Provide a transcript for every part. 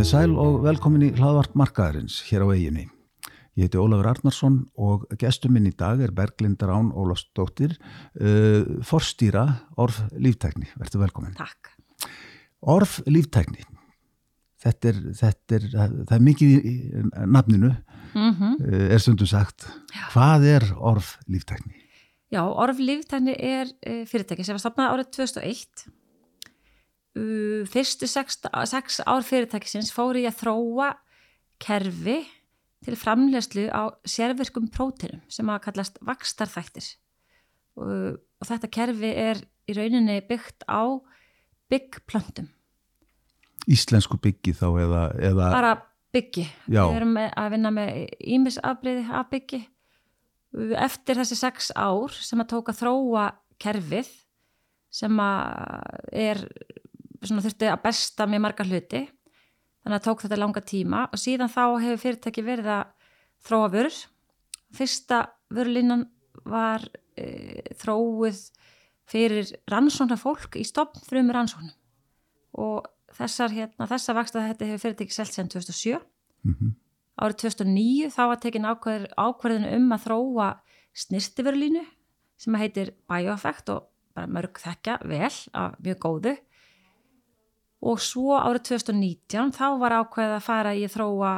Komið sæl og velkomin í hlaðvart markaðarins hér á eiginni. Ég heiti Ólafur Arnarsson og gestur minn í dag er Berglind Rán Ólafsdóttir, uh, forstýra Orf Líftækni. Verður velkomin. Takk. Orf Líftækni, þetta er, þetta er, það er mikið í nafninu, Mm -hmm. er stundum sagt. Hvað er Orf Líftækni? Já, Orf Líftækni er uh, fyrirtæki sem var stopnað árið 2001. Uh, fyrstu sex, sex ár fyrirtækisins fóri ég að þróa kerfi til framlegslu á sérvirkum prótinum sem að kallast vakstarþættir. Uh, og þetta kerfi er í rauninni byggt á byggplöntum. Íslensku byggi þá eða... eða Bara byggi. Já. Við erum að vinna með ímisafbriði af byggi. Eftir þessi sex ár sem að tóka þróa kerfið sem að er svona þurfti að besta með marga hluti þannig að tók þetta langa tíma og síðan þá hefur fyrirtæki verið að þróa vörur. Fyrsta vörulínan var e, þróuð fyrir rannsóna fólk í stopn frum rannsónum og þessar, hérna, þessa vaksta þetta hefur fyrirtæki selt síðan 2007 Mhm. árið 2009 þá var tekin ákveð, ákveðinu um að þróa snirtiförlínu sem heitir Bioeffect og bara mörg þekka vel af mjög góðu og svo árið 2019 þá var ákveð að fara í að þróa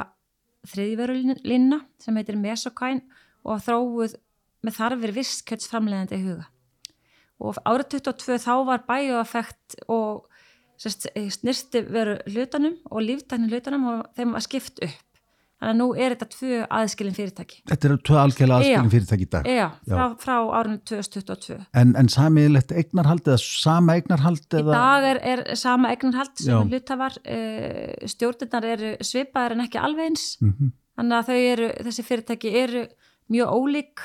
þriðjverulínuna sem heitir Mesokyne og þróuð með þarfir visskjötsframlegandi í huga. Og árið 2022 þá var Bioeffect og snirti veru hlutanum og líftæknin hlutanum og þeim var skipt upp þannig að nú er þetta tvö aðskilin fyrirtæki Þetta eru tvö algjörlega aðskilin Já. fyrirtæki í dag. Já, Já. frá, frá árinu 2022 En, en samiðilegt eignarhald eða sama eignarhald Í eða... dag er, er sama eignarhald Já. sem hlutafar uh, stjórnirnar eru svipaðar en ekki alveg eins Mm þannig að þau eru, þessi fyrirtæki eru mjög ólík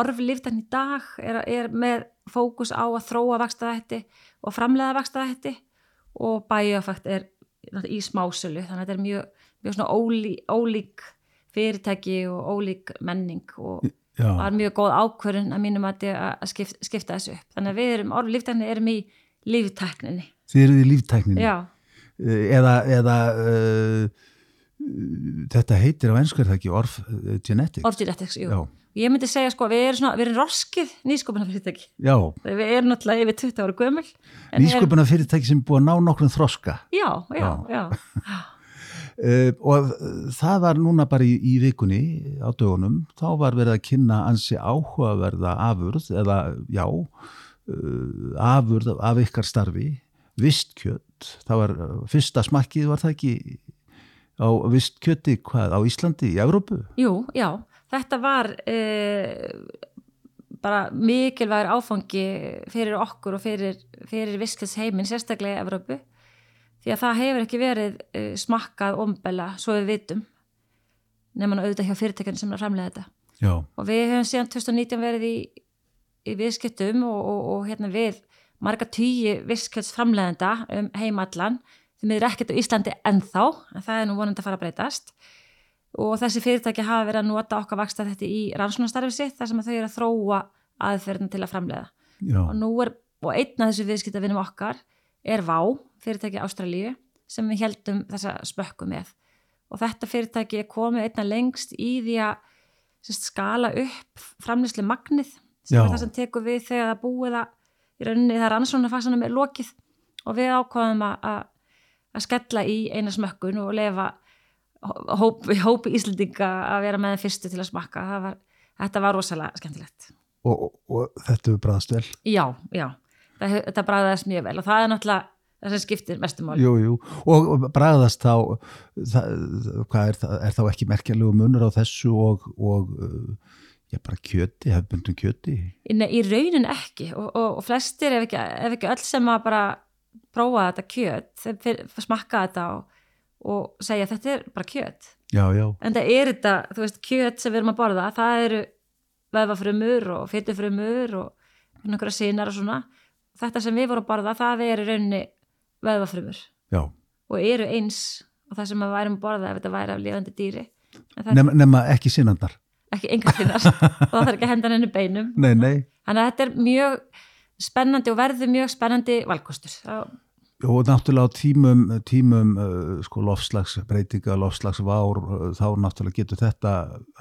orfi líftan í dag er, er með fókus á að þróa vakstaðætti og framlega vakstaðætti og bæjöfægt er í smásölu þannig að þetta er mjög, mjög svona ólí, ólík fyrirtæki og ólík menning og Já, var mjög góð ákvörun að mínum að, að skipta, skipta þessu upp. Þannig að við erum, orfi líftækni erum í líftækninni. Þið eruð í líftækninu. já, Uh, Eða, eða uh, þetta heitir á ennsku er það ekki Orf uh, Genetics? orfgenetics, jú. Já, ég myndi segja sko, við erum, svona, við erum roskið nýskopuna fyrirtæki já. við erum náttúrulega yfir 20 ára gömul en Nýsköpuna fyrirtæki sem búið að ná nokkrum þroska. er, já, já, já, Uh, og uh, það var núna bara í, í vikunni á dögunum, þá var verið að kynna ansi áhugaverða afurð eða já, uh, afurð af ykkar starfi, vistkjött, það var uh, fyrsta smakkið var það ekki á vistkjötti hvað, á Íslandi, í Evrópu? jú, já. Þetta var eh, bara mikilvægur áfangi fyrir okkur og fyrir, fyrir viskels heiminn, sérstaklega í Evrópu því að það hefur ekki verið uh, smakkað ombela, svo við vitum. Nefnum auðvitað hjá fyrirtækjum sem er að framlega þetta. Já, og við hefum síðan 2019 verið í, í viðskiptum og, og, og hérna við marga tíu viðskiptsframlegenda um heimallan því miður ekkert á Íslandi ennþá en það er nú vonandi að fara að breytast. Og þessi fyrirtæki hafa verið að nota okkar vaksta þetta í rannsóknastarfi sitt þar sem að þau eru að þróa aðferðin til að framlega já, og nú er, og einn af þessu viðskiptavinum okkar er VÁ, fyrirtæki Ástralíu sem við heldum þessa spökku með. Og þetta fyrirtæki er komið einna lengst í því að sérst, skala upp framlýslu magnið sem Já. er það sem tekur við þegar það búið að í rauninni það er ansvonarfasanum er lokið. Og við ákvaðum að, að, skella í eina smökkun og lefa hópi, hópi Íslendinga að vera með fyrstu til að smakka. Var, þetta var rosalega skemmtilegt. Og, og, og þetta hefur bræðast vel. Já, já, það, þetta bræðast mjög vel og það er náttúrulega það sem skiptir mestum mál. Jú, jú, og, og bræðast þá, það, er er þá ekki merkjalegu munur á þessu og, og uh, já, bara kjöti, hefbundum kjöti? Nei, í raunin ekki og, og, flestir ef ekki, ef ekki öll sem að bara prófa þetta kjöt, fyr- smakka þetta og, segja þetta er bara kjöt. Já, já, En það er þetta, þú veist, kjöt sem við erum að borða, það eru veðvafrumur og fytufrumur og einhverja sínar og svona. Þetta sem við vorum að borða, það er í rauninni veðvafrumur já. og eru eins og það sem við værum að borða ef þetta væri af lifandi dýri. Er Nema, ekki sinnandar. ekki engar finnar og það þarf ekki að henda henni beinum. Nei, nei, Þannig að þetta er mjög spennandi og verður mjög spennandi valkostur. Það, og náttúrulega á tímum, tímum uh, sko lofslagsbreytinga, lofslagsvár uh, þá náttúrulega getur þetta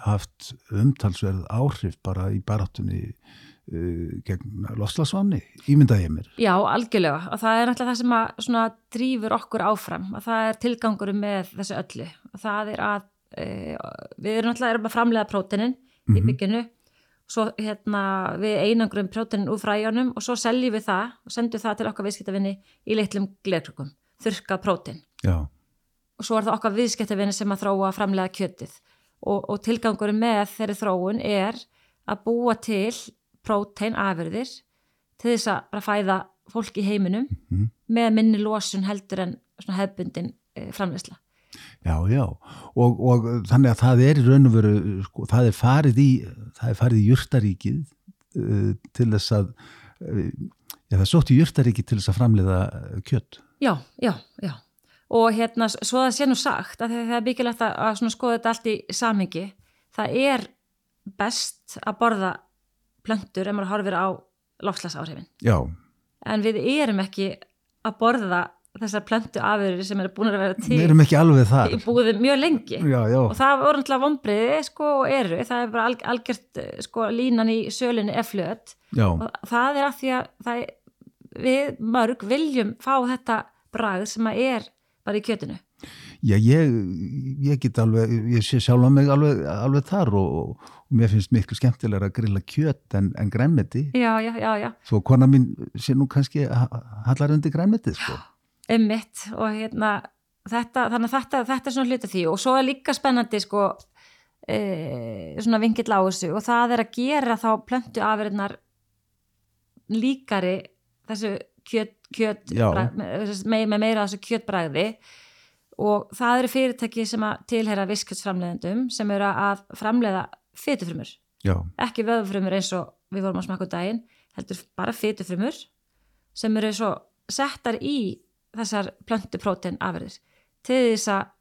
haft umtalsverð áhrif bara í baráttunni uh, gegn lofslagsvanni, ímyndaði ég mér. Já, algjörlega og það er náttúrulega það sem að svona drýfur okkur áfram og það er tilgangurum með þessu öllu og það er að uh, við erum náttúrulega erum að framlega prótinin mm -hmm. í bygginu svo hérna við einangrum prótinin úr fræjónum og svo seljum við það og sendum það til okkar viðskiptavinni í litlum glerkrukkum, þurka prótin Já. og svo er það okkar viðskiptavinni sem að þróa framlega kjötið og, og tilgangurum með þeirri þróun er að búa til prótein afurðir til þess að fæða fólk í heiminum mm -hmm. með minni losun heldur en hefbundin eh, framleysla Já, já, og, og þannig að það er í raun og veru, sko, það er farið í, það er farið í júrtaríkið uh, til þess að, uh, já það er sótt í júrtaríkið til þess að framleiða kjött. Já, já, já, og hérna, svo það sé nú sagt að það er byggjulegt að, að skoða þetta allt í samhengi, það er best að borða plöntur ef maður horfir á lofslagsáhrifin. Já. En við erum ekki að borða þessar plöntu afurri sem eru búin að vera til við erum ekki alveg þar búið mjög lengi já, já. og það voru náttúrulega vonbreiði sko og eru, það er bara algjört sko línan í sölinni efflöð og það er að því að er, við mörg viljum fá þetta brað sem að er bara í kjötinu Já, ég, ég get alveg, ég sé sjálf á mig alveg, alveg þar og, og mér finnst miklu skemmtilega að grilla kjött en, en grænmeti. Já, já, já, já. Svo kona mín sé nú kannski hallar undir grænmeti, sko. Ummitt og hérna þetta, þannig að þetta, þetta er svona hluta því og svo er líka spennandi sko e, svona vingill á þessu og það er að gera þá plöntu afverðnar líkari þessu kjöt, kjöt með, með meira þessu kjötbræði og það eru fyrirtæki sem að tilhera viskjötsframleðendum sem eru að framleiða fytufrumur, ekki vöðufrumur eins og við vorum að smaka úr daginn heldur bara fytufrumur sem eru svo settar í þessar plöntuprótein afverðis til þess að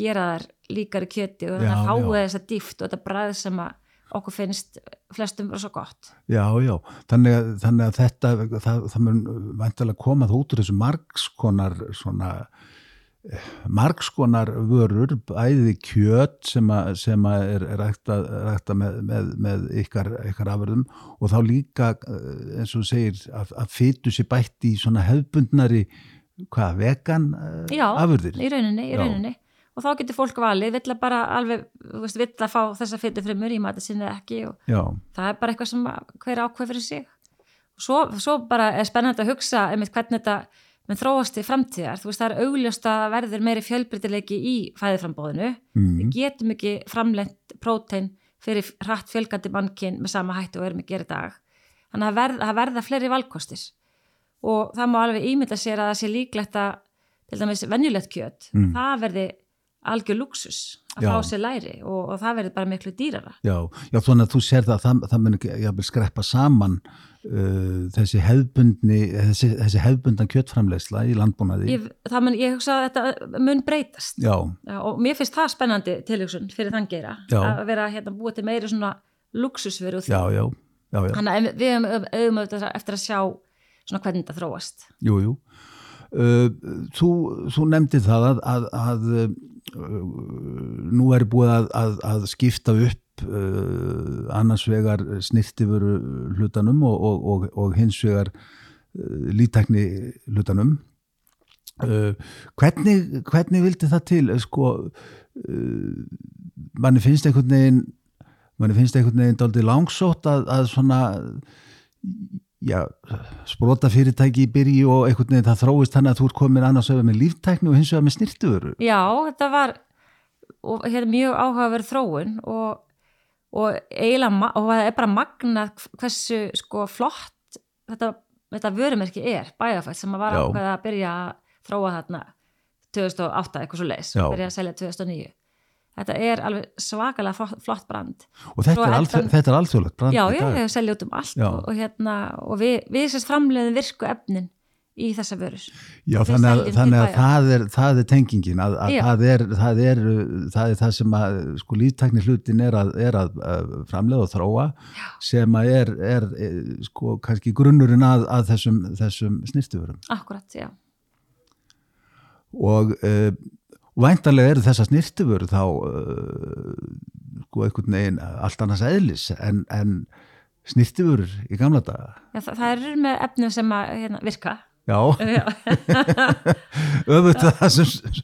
gera þær líkari kjöti og þannig að fáið þess að dýft og þetta bræð sem að okkur finnst flestum vera svo gott. Já, já, þannig að, þannig að þetta það, það mun vantilega komað út úr þessu margskonar svona margskonar vörur bæði kjöt sem að, sem að er rækta, með, með, með ykkar, ykkar afverðum og þá líka eh, eins og segir að, að fytu sér bætt í svona hefbundnari hvað, vegan uh, Já, afurðir? Já, í rauninni, í rauninni. og þá getur fólk valið, vill að bara alveg, þú veist, vill að fá þessa fyrirfremur í mati sinni ekki og Já. það er bara eitthvað sem hver ákveð fyrir sig og svo, svo bara er spennand að hugsa um hvernig þetta með þróast í framtíðar, þú veist, það er augljóst að verður meiri fjölbrytileiki í fæðiframbóðinu mm. við getum ekki framlengt prótein fyrir hratt fjölgandi mannkinn með sama hættu og erum að gera í dag þannig að verða, verða fleiri valkostis og það má alveg ímynda sér að það sé líklegt að til dæmis venjulegt kjöt mm. það verði algjör luxus að já. fá sér læri og, og það verði bara miklu dýrara Já, já þannig að þú sér það að það, það mun ekki skreppa saman þessi hefbundni þessi, þessi hefbundan kjötframlegsla í landbúnaði. Ég, mun, ég hugsa að þetta mun breytast. Já. Já, og mér finnst það spennandi tilhugsun fyrir þann gera að vera hérna, búið til meiri svona luxusveru þannig við hefum auðvitað eftir að sjá svona hvernig þetta þróast. Jújú jú. uh, þú, þú nefndi það að, að, að nú er búið að, að skipta upp uh, annars vegar snirtifuru hlutanum og, og, og, og hins vegar uh, lítækni hlutanum. Uh, hvernig, hvernig vildi það til? Sko uh, manni finnst einhvern veginn manni finnst einhvern veginn aldrei langsótt að svona já, sprota fyrirtæki í byrji og einhvern veginn það þróist þannig að þú ert komin annars öfum með líftækni og hins vegar með snirtuður Já, þetta var og, hérna, mjög áhugaverð þróun og, og eiginlega og það er bara magnað hversu sko flott þetta, þetta vörumerki er bæðafætt sem að var ákveða að byrja að þróa þarna 2008 eitthvað svo leis byrja að selja 2009 þetta er alveg svakalega flott brand. Og þetta er, þetta er alþjóðlegt brand já, já, við seljum út um allt og, og, hérna, og við, við sérst framleiðum virku efnin í þessa vörus já, þannig að, þannig að það, er, það er tengingin að, að það, er, það er það er það sem að sko líftakni hlutin er að, er að framleiða og þróa já. sem að er, er sko kannski grunnurinn að þessum, þessum snirtuverum akkurat, já. Og uh, væntanlega eru þessar snirtifur þá uh, sko einhvern veginn allt annars eðlis en, en snirtifur í gamla daga. Já, það, það eru með efnum sem að hérna, virka. Já, öfut það sem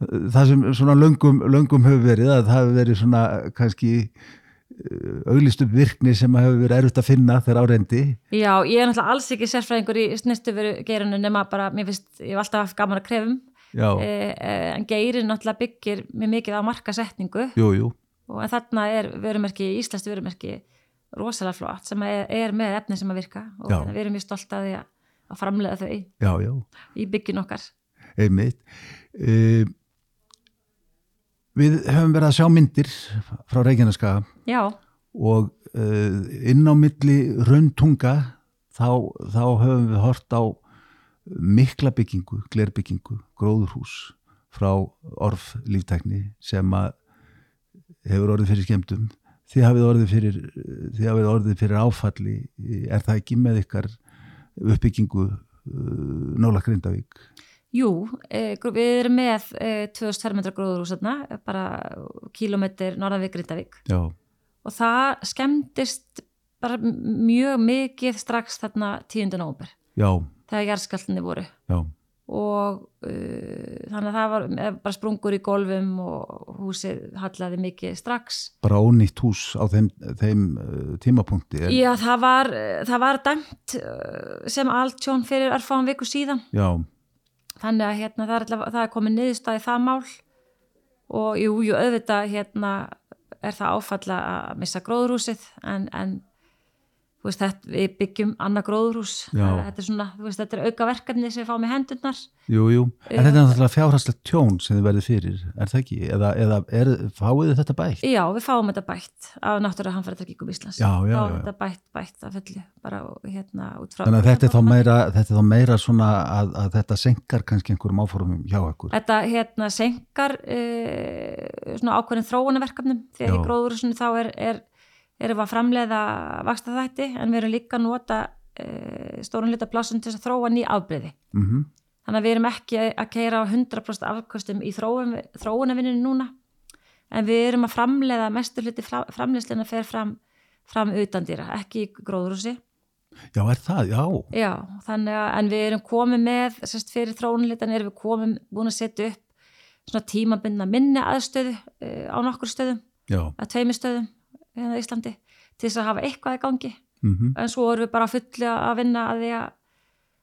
það sem svona löngum, löngum hefur verið að það hefur verið svona kannski auglist upp virkni sem hefur verið erfitt að finna þegar áreindi Já, ég er náttúrulega alls ekki sérfræðingur í snirtuveru geirinu nema bara, mér finnst, ég hef alltaf haft gaman að krefum en geirin náttúrulega byggir mjög mikið á markasetningu. Jú, jú, og þarna er vörumerki, íslenski vörumerki rosalega flott sem er, er með efni sem að virka. Og Já. hérna, við erum mjög stolt að því að, að framlega þau já, í byggin okkar. Einmitt. Uh, Við höfum verið að sjá myndir frá Reykjaneskaga Já, og uh, inn á milli rauntunga þá, þá höfum við hort á mikla byggingu, glerbyggingu, gróðurhús frá orf líftækni sem að hefur orðið fyrir skemmtum. Þið hafið orðið fyrir, hafið orðið fyrir áfalli, er það ekki með ykkar uppbyggingu uh, nála Grindavík? jú, eh, við erum með eh, 2000 fermetra gróðurhús þarna, bara kílómetr norðan við Grindavík Já, og það skemmtist bara mjög mikið strax þarna 10. nómber já, þegar jarðskjaldinni voru. Já, og uh, þannig að það var eh, bara sprungur í golfum og húsið hallaði mikið strax. Bara ónýtt hús á þeim, þeim uh, tímapunkti. en- Já, það var, eh, það var dæmt sem allt tjón fyrir örfáum viku síðan. Já, þannig að hérna, það, er allavega, það er komið niðurstaði það mál. Og jú, jú, auðvitað hérna, er það áfalla að missa gróðurhúsið en, en veist, þetta, við byggjum annað gróðurhús þetta er svona, veist, þetta er auka verkefni sem við fáum í hendurnar jú, jú. En þetta er náttúrulega fjárhastlegt tjón sem þið verðið fyrir, er það ekki? Eða, eða er, fáið þetta bætt? Já, við fáum þetta bætt af náttúrulega hamfæratryggingum Íslands Já, já, fáum já. þetta bætt, bætt að fullu bara hérna út frá Þannig að þetta er þá meira, þetta er þá meira svona að, að þetta senkar kannski einhverjum áformum hjá ykkur. Þetta hérna senkar uh, svona ákveðin þróunarverkefnum þegar í gróðurhúsinu þá er, er, erum við að framleiða vaksta þætti en við erum líka að nota uh, stórun lita plássun til að þróa ný afbreyði. Mm Þannig að við erum ekki að keira á 100% afkostum í þróun, þróunarvinninu núna en við erum að framleiða mestur hluti framleiðsluna fer fram, fram utan dýra, ekki í gróðurhúsi. Já, er það? Já. Já, þannig að en við erum komið með, sérst fyrir þróunlitan erum við komið búin að setja upp svona tímabindna minni aðstöðu uh, á nokkur stöðum, Já. að tveimur stöðum hérna í Íslandi til þess að hafa eitthvað í gangi Mm en svo erum við bara fulli að vinna að því að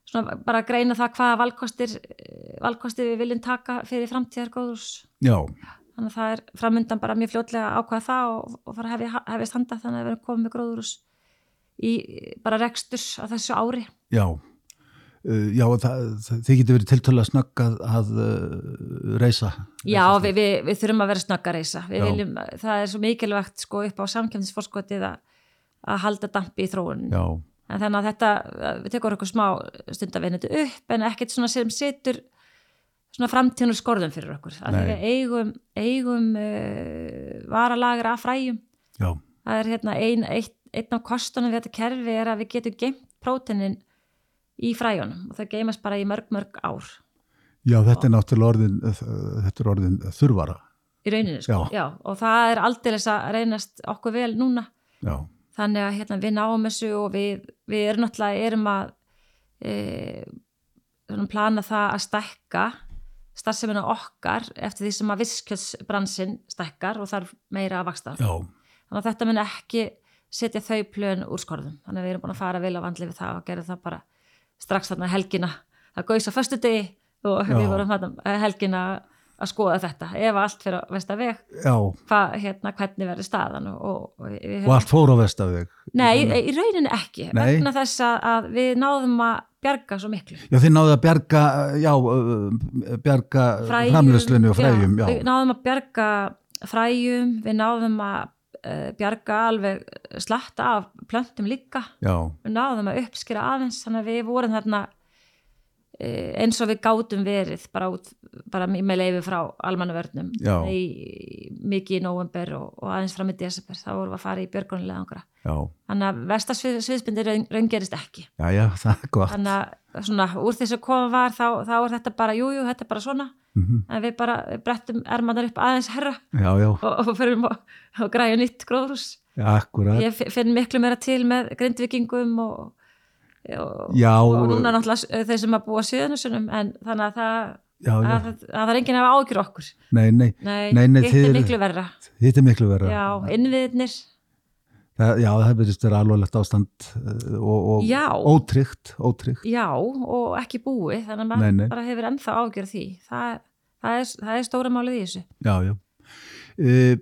svona bara að greina það hvaða valkostir, eh, valkostir við viljum taka fyrir framtíðar góðurs Já. þannig að það er framundan bara mjög fljótlega að ákvaða það og, og fara að hefja, hefjast handa þannig að við erum komið með gróðurús í bara reksturs á þessu ári Já. Uh, já, það, þið getur verið tiltölu að snögg að, að uh, reysa. Já, við, við, við þurfum að vera snögg að reysa. Viljum, það er svo mikilvægt sko upp á samkjöfnisforskotið að, að halda dampi í þróun. Já. En þannig að þetta, við tekum okkur smá stund að vinna þetta upp en ekkert svona sem setur svona framtíðnur skorðum fyrir okkur. Við eigum, eigum uh, varalagra af fræjum. Já. Það er hérna ein, eitt, einn af kostunum við þetta kerfi er að við getum geimt próteinin í fræjunum og það geimast bara í mörg, mörg ár. Já, þetta er náttúrulega orðin, uh, þetta er orðin þurfara. í rauninni sko. Já. og það er aldeilis að reynast okkur vel núna Já. þannig að hérna, við náum þessu og við, við erum náttúrulega erum að e, plana það að stækka starfsemina okkar eftir því sem að visskjöldsbransin stækkar og þarf meira að vaksta Já. þannig að þetta mun ekki setja þau plön úr skorðum þannig að við erum búin að fara vel á vandli við það og gera það bara strax þarna helgina það gauðs á föstu degi og Já. við vorum þarna helgina að skoða þetta ef allt fyrir að vesta veg Já. hvað, hérna, hvernig verður staðan og, og, og við Og allt fór á vestaveg. Nei, í, í rauninni ekki Nei. vegna þess að, að við náðum að bjarga svo miklu Já, þið náðu að bjarga, já, bjarga Fræjum, framlöslunni og fræjum, já. Við náðum að bjarga fræjum, við náðum að bjarga alveg slatta af plöntum líka. Við náðum að uppskýra aðeins þannig að við vorum þarna eh, eins og við gátum verið bara, út, bara með leifi frá almannavörnum í, mikið í november og, og aðeins fram í desember þá vorum við að fara í björgunulega angra. Já, þannig að vestasviðsbyndir raungerist ekki. Já, já, þannig að svona úr þess að koma var þá, þá er þetta bara, jújú, jú, þetta er bara svona. Mm en við bara við brettum ermanar upp aðeins herra já, og, og fyrir að græja nýtt gróðrús ég fi- finn miklu meira til með grindvikingum og, og, og núna náttúrulega þeir sem að búa síðanusunum en þannig að það já, já, að, að það er enginn að hafa ágjur okkur. Nei, nei, nei, Nei, hitt er miklu verra. Þetta er miklu verða já, innviðnir það, já, það verðist vera alvarlegt ástand uh, og, og ótryggt, ótryggt. Já, og ekki búi þannig að maður bara hefur ennþá ágjur því. Það, það, er, það er stóra málið í þessu. Já, já. Uh,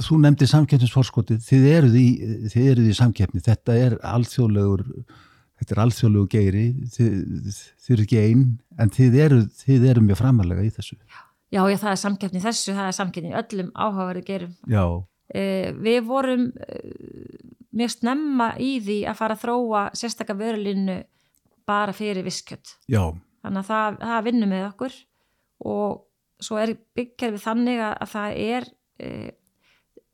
þú nefndi samkeppnisforskotið. Þið eruð í, þið eruð í samkeppni. Þetta er alþjóðlegur þetta er alþjóðlegur geiri þið, þið eru ekki einn en þið eruð, þið eruð mjög framalega í þessu. Já, já, það er samkeppni þessu það er samkeppni öllum áhugaverðu gerum já, Eh, við vorum eh, mjög snemma í því að fara að þróa sérstakka vörulínu bara fyrir visskjött. já, Þannig að það, það vinnur með okkur og svo er byggkerfið þannig að, að það er eh,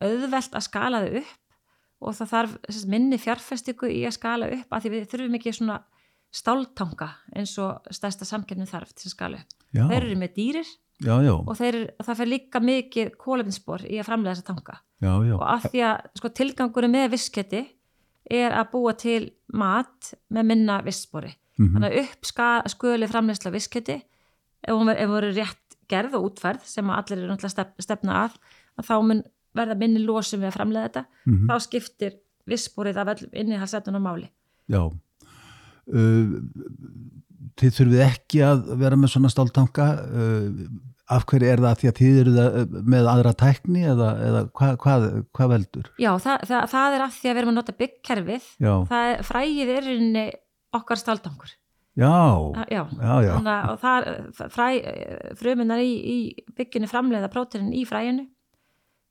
auðvelt að skala þau upp og það þarf sagt, minni fjárfestingu í að skala upp af því við þurfum ekki svona stáltanga eins og stærsta samkefnin þarf til að skala upp. já, Þeir eru með dýrir já, já, og þeir, það fer líka mikið kólefinspor í að framlega þessa tanga já, já, og að því að sko, tilgangur með vissketi er að búa til mat með minna vissspori Mhm. þannig að upp ska, skuli framleysla vissketi ef hún verður rétt gerð og útfærð sem allir eru náttúrulega stef, stefna að að þá mun verða minni losum við að framlega þetta Mhm. þá skiptir visssporið af innihalsettunum máli. Já. Uh, þið þurfið ekki að vera með svona stáltanka uh, af hverju er það? Því að þið eru með aðra tækni eða, eða hvað, hvað, hvað veldur? Já, það, það, það er að því að við erum að nota byggkerfið. Já, það er, frægið er rauninni okkar staldangur já, Já, já, já, Þannig að fræ, fruminnar í, í byggjunni framleiða próteinin í fræinu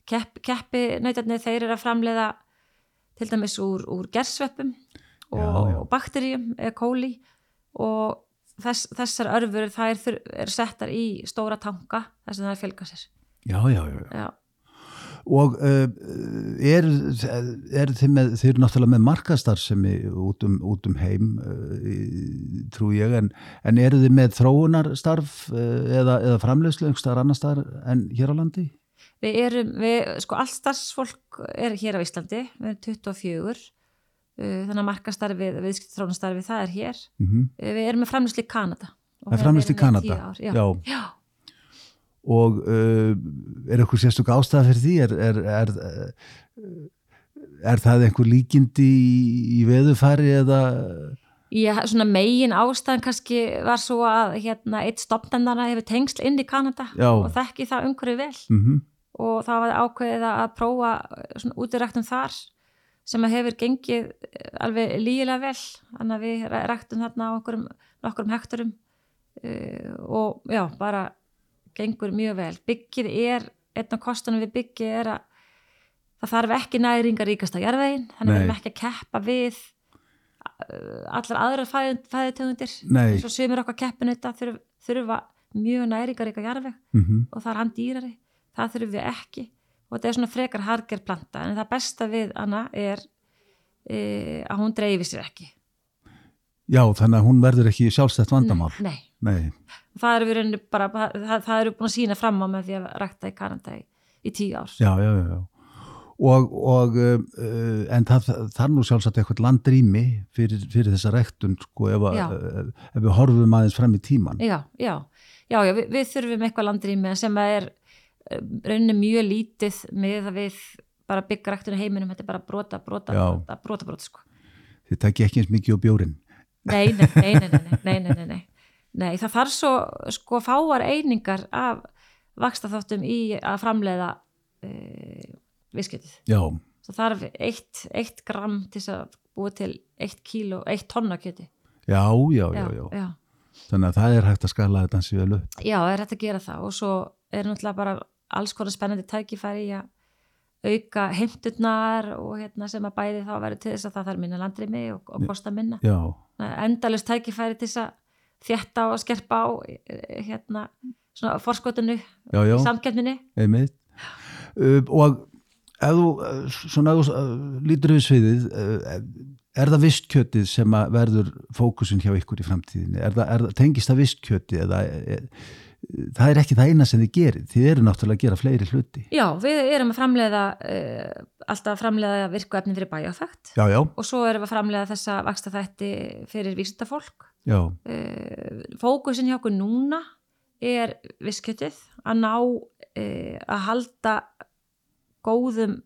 Kepp, keppi nautarnir þeir eru að framleiða til dæmis úr, úr gersveppum og, og bakteríum eða kóli og þess, þessar örfur þær þur- eru settar í stóra tanka þess að það er fjölga sér já, já, já. Já, og uh, er, er þið með þið eru náttúrulega með markastarfsemi út um, út um heim uh, trú ég, en, en eru þið með þróunarstarf uh, eða, eða framleiðslu einhverstaðar annar staðar en hér á landi? Við erum, við, sko allt starfsfólk er hér á Íslandi, við erum 24 uh, þannig að markastarfið, viðskiptþrónastarfið það er hér Mm Uh, Við erum með framlýslu í Kanada. Það er framleiðslu í Kanada? ár, Já. Já. Já. og uh, er eitthvað sérstök ástæða fyrir því er, er, er, er það einhver líkindi í, í veðufæri eða Já, svona megin ástæðan kannski var svo að hérna, eitt stopnendana hefur tengsl inn í Kanada Já. og þekki það umhverju vel mm og það var ákveðið að prófa svona útiræktum þar sem hefur gengið alveg lígilega vel. Þannig að við ræktum þarna á okkurum, okkurum hekturum uh, og já, bara gengur mjög vel. Byggið er einn af kostunum við byggið er að það þarf ekki næringar ríkasta jarðvegin, þannig að við erum ekki að keppa við allar Nei. eins og sumir okkar keppinu þetta þurfa, mjög næringar ríka jarðveg mm og það er hann dýrari það þurfum við ekki. Og þetta er svona frekar harger planta en það besta við hana er e, að hún dreifir sér ekki. Já, þannig að hún verður ekki sjálfstætt vandamál. Nei, Nei, það eru við rauninni bara það, það eru búin að sína fram á með því að rækta í Kanada í, í tíu ár. Já, já, já, já. Og, og uh, en það, það er nú sjálfsagt eitthvað landrými fyrir, fyrir þessa rektun sko, ef, að, ef við horfum aðeins fram í tíman Já, já, já, já við, við þurfum eitthvað landrými sem er rauninni mjög lítið með að við bara byggja ræktinu heiminum, þetta er bara brota, brota, Já. brota, brota, brota sko. þið takki ekki eins mikið á bjórin Nei, nei, nei, nei, nei, nei, nei, nei, nei. Það þarf svo sko fáar einingar af vakstaþáttum í að framleiða uh, visketið. Já, Það þarf eitt, eitt gram til þess að búa til eitt kíló, eitt tonna kjöti. já, já, já, já. já. Þannig að það er hægt að skala þetta hansi vel upp Já, það er hægt að gera það og svo er náttúrulega bara alls konar spennandi tækifæri í að auka heimturnar og hérna sem að bæði þá verður til þess að það þarf minna landrými og, og kosta minna. Já, endalust tækifæri til þess að þétta og skerpa á eh, hérna, svona forskotinu uh, og ef þú, svona, ef þú lítur við sviðið er það vistkjötið sem að verður fókusin hjá ykkur í framtíðinni? Er það, er tengist það vistkjötið eða er, það er ekki það eina sem þið gerir þið eru náttúrulega að gera fleiri hluti. Já, við erum að framleiða uh, alltaf að framleiða virkuefni fyrir já, og svo erum við að framleiða þessa vaksta þætti fyrir vísindafólk. Já, uh, fókusin hjá okkur núna er viskjötið að ná uh, að halda góðum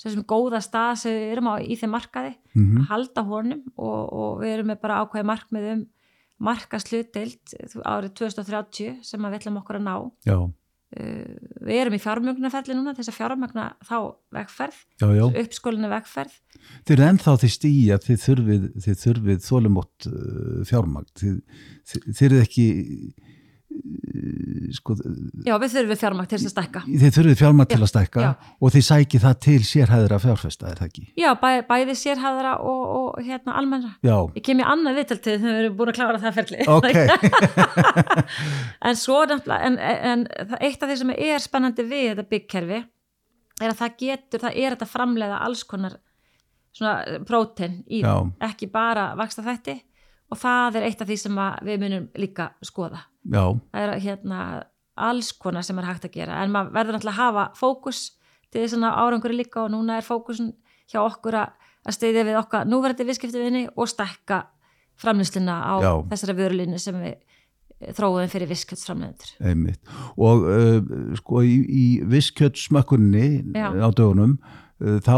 sem góða stað sem við erum á í þeim markaði mm að halda honum og, og við erum með bara ákveði markmið um markaslutdeild árið 2030 sem við ætlum okkur að ná. Já, uh, við erum í fjármögnunaferli núna þess að fjármögna þá vegferð uppskólinu vegferð. Þið eru ennþá því stíja að þið þurfið, þið þurfið þólumótt uh, fjármagn. Þið, þið, þið eru ekki, sko, já við þurfum fjármögn til þess að stækka þið þurfið fjármagn til að stækka já. og þið sækið það til sérhæðra fjárfesta, er það ekki? já bæ, bæði sérhæðara og, og hérna almennra Já, ég kem í annað viðtaltið þegar við erum búin að klára það ferli ok, en svo nefnilega en, en það- eitt af því sem er spennandi við þetta byggkerfi er að það getur, það er þetta framleiða alls konar svona prótein í Já. það, ekki bara vaksta þætti og það er eitt af því sem að við munum líka skoða já, það er hérna alls konar sem er hægt að gera en maður verður náttúrulega að hafa fókus til þess að árangur líka og núna er fókusun hjá okkur að, steyðja við okkar núverandi viðskiptavinni og stækka framlýsluna á Já. þessari vörulínu sem við eh, þróuðum fyrir visskjötsframleiðendur. einmitt. Og uh, sko í, í visskjötsmökkunni á dögunum, þá,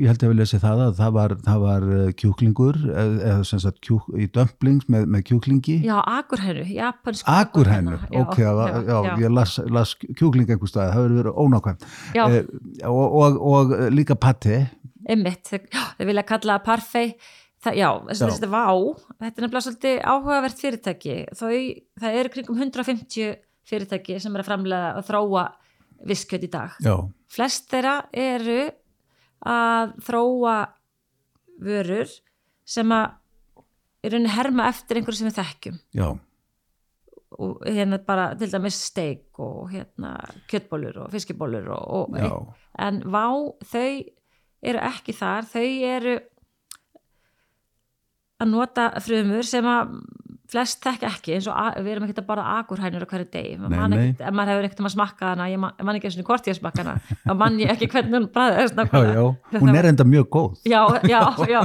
ég held að við lesi það að það var, það var uh, kjúklingur, eða, eða sem sagt kjúk, í dömplings með, með kjúklingi. Já, akurhennu, japansku Akurhennu, Já, ok, já, já, ég las, las kjúkling einhver stað, það hefur verið ónákvæmt. Já, Eh, og, og, og líka patti, já, þeir vilja kalla parfei Það, já, þess Já. að þetta vá, þetta er nefnilega svolítið áhugavert fyrirtæki. Þau, það eru kringum 150 fyrirtæki sem er að framlega og þróa visskjöt í dag. já, Flest þeirra eru að þróa vörur sem að í rauninni herma eftir einhverju sem við þekkjum. já, Og hérna bara til dæmis steik og hérna kjötbólur og fiskibólur og, og en vá, þau eru ekki þar, þau eru að nota frumur sem að flest þekka ekki eins og við erum ekkert að bara akurhænur á hverju degi, man ekkert, ef maður hefur ekkert um að smakka hana, ég man, ég man ekki eins og hvort ég smakka hana, þá man ég ekki hvernig hún já, hún er enda mjög góð. já, já, já.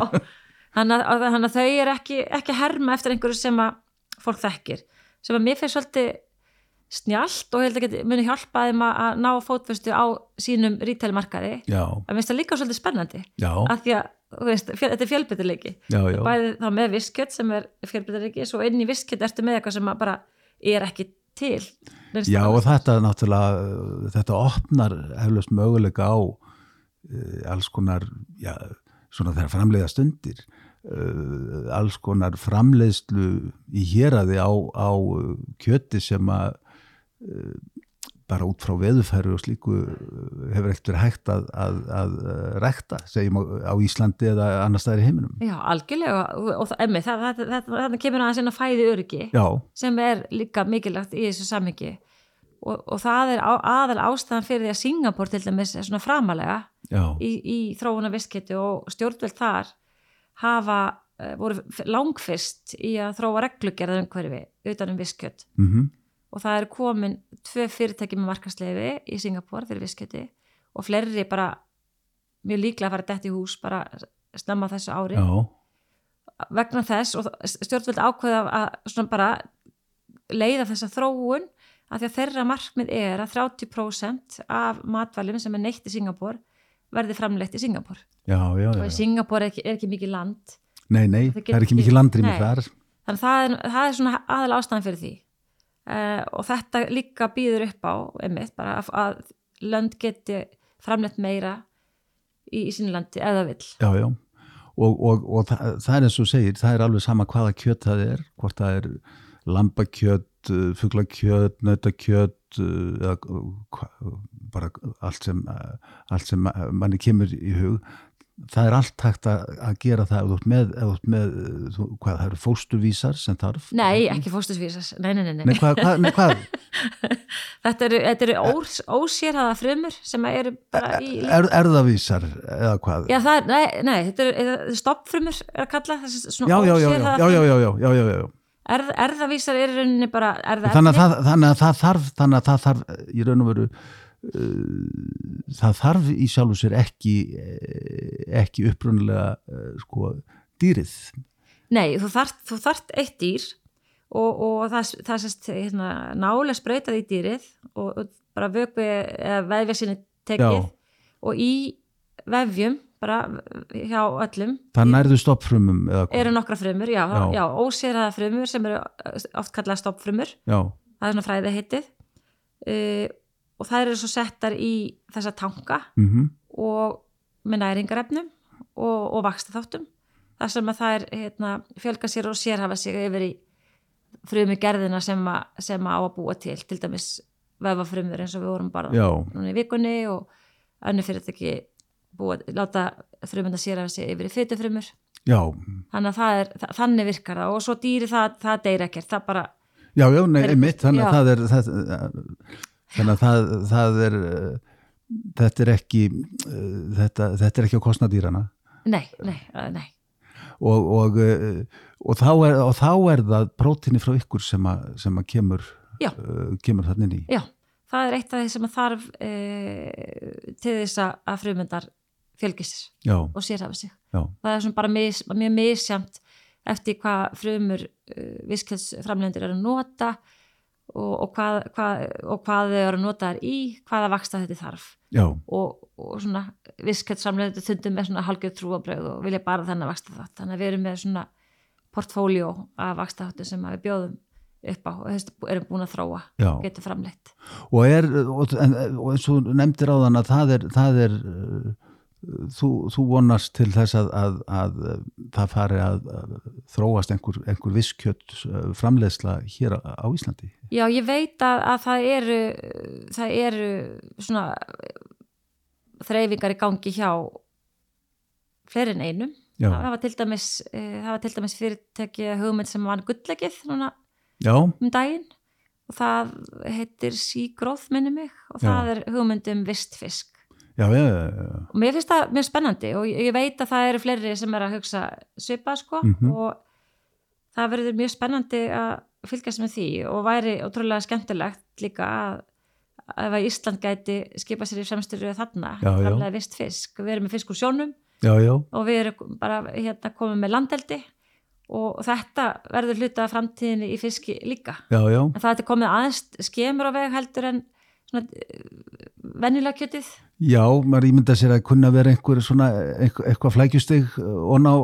Þannig að, þannig að þau eru ekki, ekki að herma eftir einhverju sem að fólk þekkir. Sem að mér finnst svolítið snjált og ég held að muni hjálpa þeim að að ná fótfestu á sínum rítælmarkaði Já, að finnst það líka svolítið spennandi. Já, af því að veist, fjö, þetta er fjölbyttileiki bæði þá með viskjöt sem er fjölbyttileiki svo inn í viskjöt ertu með eitthvað sem að bara er ekki til já og þetta náttúrulega, uh, þetta opnar heflust möguleika á uh, alls konar, já, svona þegar framleiða stundir, uh, alls konar framleiðslu í héraði á, á uh, kjöti sem að bara út frá veðufæri og slíku uh, hefur ekkert verið hægt að, að, að uh, rekta, segjum á, á Íslandi eða annar staðar í heiminum. já, algjörlega og, emmi, það kemur aðeins inn að fæði öryggi Já, sem er líka mikilvægt í þessu samhengi. Og, og það er á, aðal ástæðan fyrir því að Singapur til dæmis er svona framalega í, í þróuna viskiti og stjórnveld þar hafa uh, voru langfyrst í að þróa reglugerðar umhverfi utan um viskjöt mhm, og það er komin tvö fyrirtæki með markasleifi í Singapur fyrir viskjöti og fleiri bara mjög líklega að fara dætt í hús bara snemma þessu ári. Já, vegna þess og stjórnveld ákveða að svona bara leiða þessa þróun að því að þeirra markmið er að 30% af matvæljum sem er neitt í Singapur verði framleitt í Singapur já, já, og já. í Singapur er ekki, er ekki mikið land. Nei, nei, Það það, er ekki mikið landrými þar. þannig að það er, það er svona aðal ástæðan fyrir því uh, og þetta líka býður upp á einmitt bara að, að lönd geti framleitt meira í, í sínu landi eða vill Já, já. Og, og, og það, það er eins og segir, það er alveg sama hvaða kjöt það er, hvort það er lambakjöt, uh, fuglakjöt, nautakjöt, uh, eða hva- bara allt sem, allt sem manni kemur í hug. Það er allt hægt að, gera það ef þú ert með, ert með þú, hvað, það eru fóstuvísar sem þarf Nei, ekki fóstusvísas, nei, nei, nei, nei. Hvað, hvað, nei, hvað? Þetta eru, þetta eru ós, ósérhaða frumur sem eru bara í... Er, erðavísar eða hvað? Já, það er, nei, nei, þetta eru, eru stoppfrumur er að kalla, þessi svona já, já, já, já, já, já, já, já, já, já. Erð, erðavísar eru í rauninni bara Þannig, að þannig að það þarf þannig að það þarf í raun og veru það þarf í sjálfu sér ekki eh, ekki upprunalega uh, sko dýrið Nei, þú þart, þú þart eitt dýr og, og það, það sést hérna, nálega spreytað í dýrið og, og bara vökvi eða vefja sinni tekið Já. og í vefjum bara hjá öllum það nærðu stoppfrumum eru nokkra frumur, já, Já. já. ósýraða frumur sem eru oft kallað stoppfrumur já, það er svona fræði heitið uh, og það eru svo settar í þessa tanka mm og með næringarefnum og, og vaksta þáttum þar sem að það er hérna, fjölga sér og sérhafa sig yfir í frumi gerðina sem, a, sem að á að búa til til dæmis vefafrumur eins og við vorum bara já, núna í vikunni og önnu fyrirtæki búa, láta frumunda sérhafa sig yfir í fytufrumur já. Þannig er, þannig virkar það og svo dýri það, það deyr ekkert, það bara já, já, nei, einmitt þannig já. að það er það, þannig að það, það er uh, þetta er ekki uh, þetta, þetta er ekki á kostnadýrana nei, nei, uh, nei. Og, og, uh, og, þá er, og þá er það prótinni frá ykkur sem að, sem að kemur, uh, kemur þannig í. Já, það er eitt af því sem þarf e, til þess að frumundar fjölgisir já, og sérhafa sig. já, Það er bara mis, mjög misjamt eftir hvað frumur uh, viskelsframlendur eru að nota og, og, hvað, hvað, og hvað þau eru að nota þær í, hvaða vaksta þetta þarf og, og svona viskelsframlendur þundum með svona halgjörð trúabröð og vilja bara þennan vaksta þátt. Þannig að við erum með svona portfóljó af vaksta þáttu sem við bjóðum upp á og erum búin að þróa já. getur framleitt. og er og, eins og nefndir á þann að það er, það er þú, þú vonast til þess að, að, að uh, það fari að, þróast einhver, einhver visskjött uh, framleiðsla hér á, Íslandi? Já, ég veit að, að það eru það eru svona þreyfingar í gangi hjá fleiri en einum. Já, það var til dæmis, e, það til dæmis fyrirtæki hugmynd sem var gullegið núna já, um daginn. Og það heitir Seagrowth minni mig. Og það Já. er hugmynd um vistfisk já, já, já, og mér finnst það mjög spennandi og ég, veit að það eru fleiri sem er að hugsa svipa sko Mhm. og það verður mjög spennandi að fylgjast með því og væri ótrúlega skemmtilegt líka að ef að Ísland gæti skipa sér í fremstur þarna, já. framlega vist fisk. Við erum með fisk úr sjónum já, já, og við erum bara hérna komið með landeldi og þetta verður hluta framtíðinni í fiski líka. Já, já, en það er komið aðeins skemur á veg heldur en svona venjulega kjötið? Já, maður ímynda sér að kunna vera einhver svona, eitthvað, eitthvað flækjustig onn á,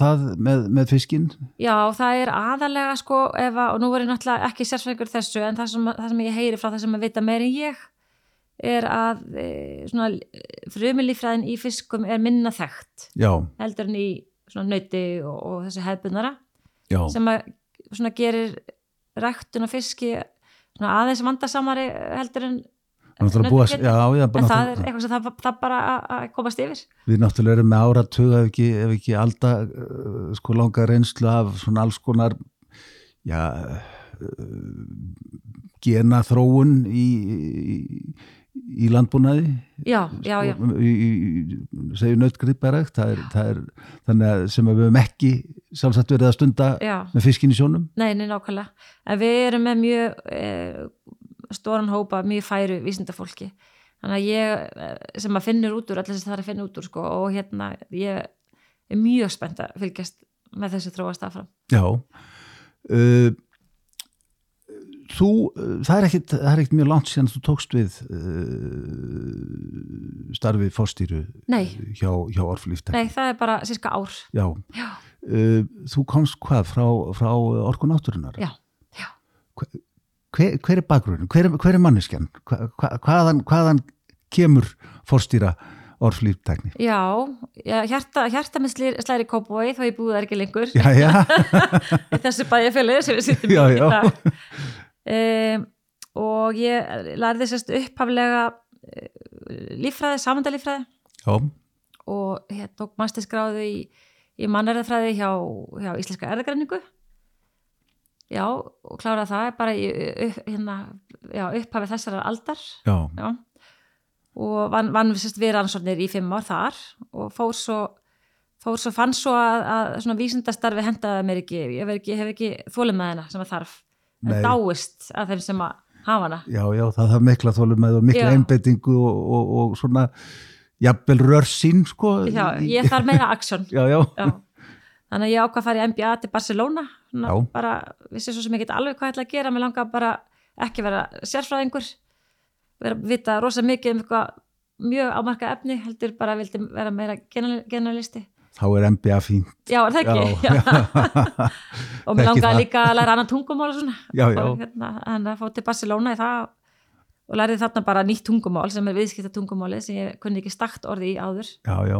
það með, með fiskinn. Já, það er aðalega sko að, og nú er ég náttúrulega ekki í þessu en það sem, það sem ég heyri frá það sem að vita meir en ég er að e, svona frumilífræðin í fiskum er minna þekkt já, heldur en í svona nöyti og, og þessu hefbunara já, sem að svona gerir ræktun á fiski svona aðeins vandasamari heldur en náttúrulega búa, nautakjöti. já, já, en það er eitthvað sem það, það bara að- komast yfir Við náttúrulega erum með áratug ef ekki, ef ekki alda uh, sko langa reynslu af svona alls konar já uh, gena þróun í, í, í landbúnaði Já, já, já, Sko, það er, það er þannig að sem að við höfum ekki sjálfsagt verið að stunda já. með fiskin í sjónum Nei, nei, nákvæmlega. En við erum með mjög e, stóran hópa, mjög færu vísindafólki. Þannig að ég, eh, sem að finnur út úr, allir sem það er að finna út úr, sko, og hérna, ég er mjög spennt að fylgjast með þessu þróast áfram. Já uh, Þú, uh, það er ekkit, það er ekkit mjög langt síðan þú tókst við uh, starfið fórstýru Nei, hjá, hjá Orflíftek nei, það er bara síska ár. Já, Já, uh, þú komst hvað frá, frá Orkun Átturinnar já, já. hver, hver er bakgrunn, hver, er- hver er manneskjan? Hva, hva, hvaðan, hvaðan kemur fórstýra Orflíftekni Já, já hjarta, hjarta með slæri, kópói, þá ég búið það ekki lengur. Já, já, þessu bæjarfélagi sem við sittum í Já, í já. Um, og ég lærði sérst upphaflega líffræði, samandalíffræði já, og hér tók masterskráðu í, í mannærðafræði hjá, hjá Íslenska erðagreiningu já, og kláraði það bara í hérna, já, upphafið þessar aldar. Já, já. og vann, vann sérst, við rannsóknir í fimm ár þar og fór svo, fór svo fann svo að, að svona vísindastarfi hendaði mér ekki, ég ekki, hef ekki þólum með hennar sem að þarf Nei. dáist að þeim sem að hafa hana já, já, það þarf mikla þólum með og mikla einbettingu og, og, og svona jafnvel rörsinn sko já, ég þarf meira aksjón já, já, Já. Þannig að ég ákvað að fara í MBA til Barcelona, bara, vissi svo sem ég get alveg hvað ég ætla að gera, mér langar bara ekki vera sérfræðingur, vera vita rosa mikið um eitthvað mjög ámarka efni, heldur bara vildi vera meira general- generalisti. Þá er MBA fínt. Já, er það ekki? já, og mér langaði líka að læra annan tungumál og svona. Já, já. Og hérna, en að fá til Barcelona í það og lærði þarna bara nýtt tungumál sem er viðskipta tungumáli sem ég kunni ekki stakt orði í áður. Já, já,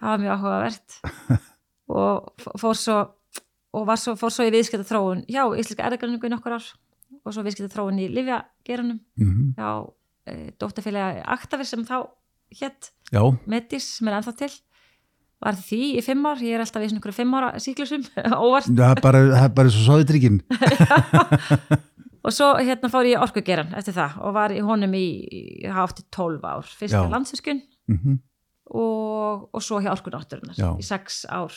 það var mjög áhugavert. Og fór svo og svo, fór svo í viðskipta þróun hjá Íslenska erðagranningu í nokkur ár og svo viðskipta þróun í Livjageranum mm hjá e, dóttarfélagi Aktavis sem þá hétt já, Metis sem er ennþá til var því í fimm ár, ég er alltaf í svona einhverju fimm ára síklusum, óvart. Það er bara, bara svo sóðitrykkin og svo hérna fór ég orkugeran eftir það og var í honum í, ég hafa átti 12 ár, fyrst Já. með landsvirkun mm og, og svo hjá orkunátturinnar í sex ár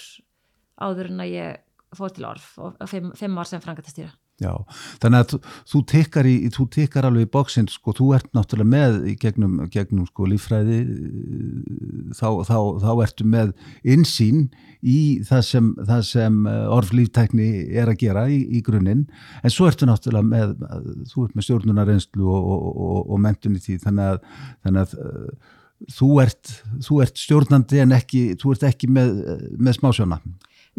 áður en að ég fór til orf og og fimm, fimm ár sem frangatastýra Já, þannig að þú, tekkar í, þú tekkar alveg í bóksinn, sko, þú ert náttúrulega með í gegnum, gegnum sko líffræði eh, þá, þá, þá ertu með insýn í það sem, það sem eh, orflíftækni er að gera í, í grunninn, en svo ertu náttúrulega með, þú ert með stjórnunarreynslu og, og, og, og mentun í því, þannig að, þannig að eh, þú ert, þú ert stjórnandi en ekki, þú ert ekki með, með smásjóna.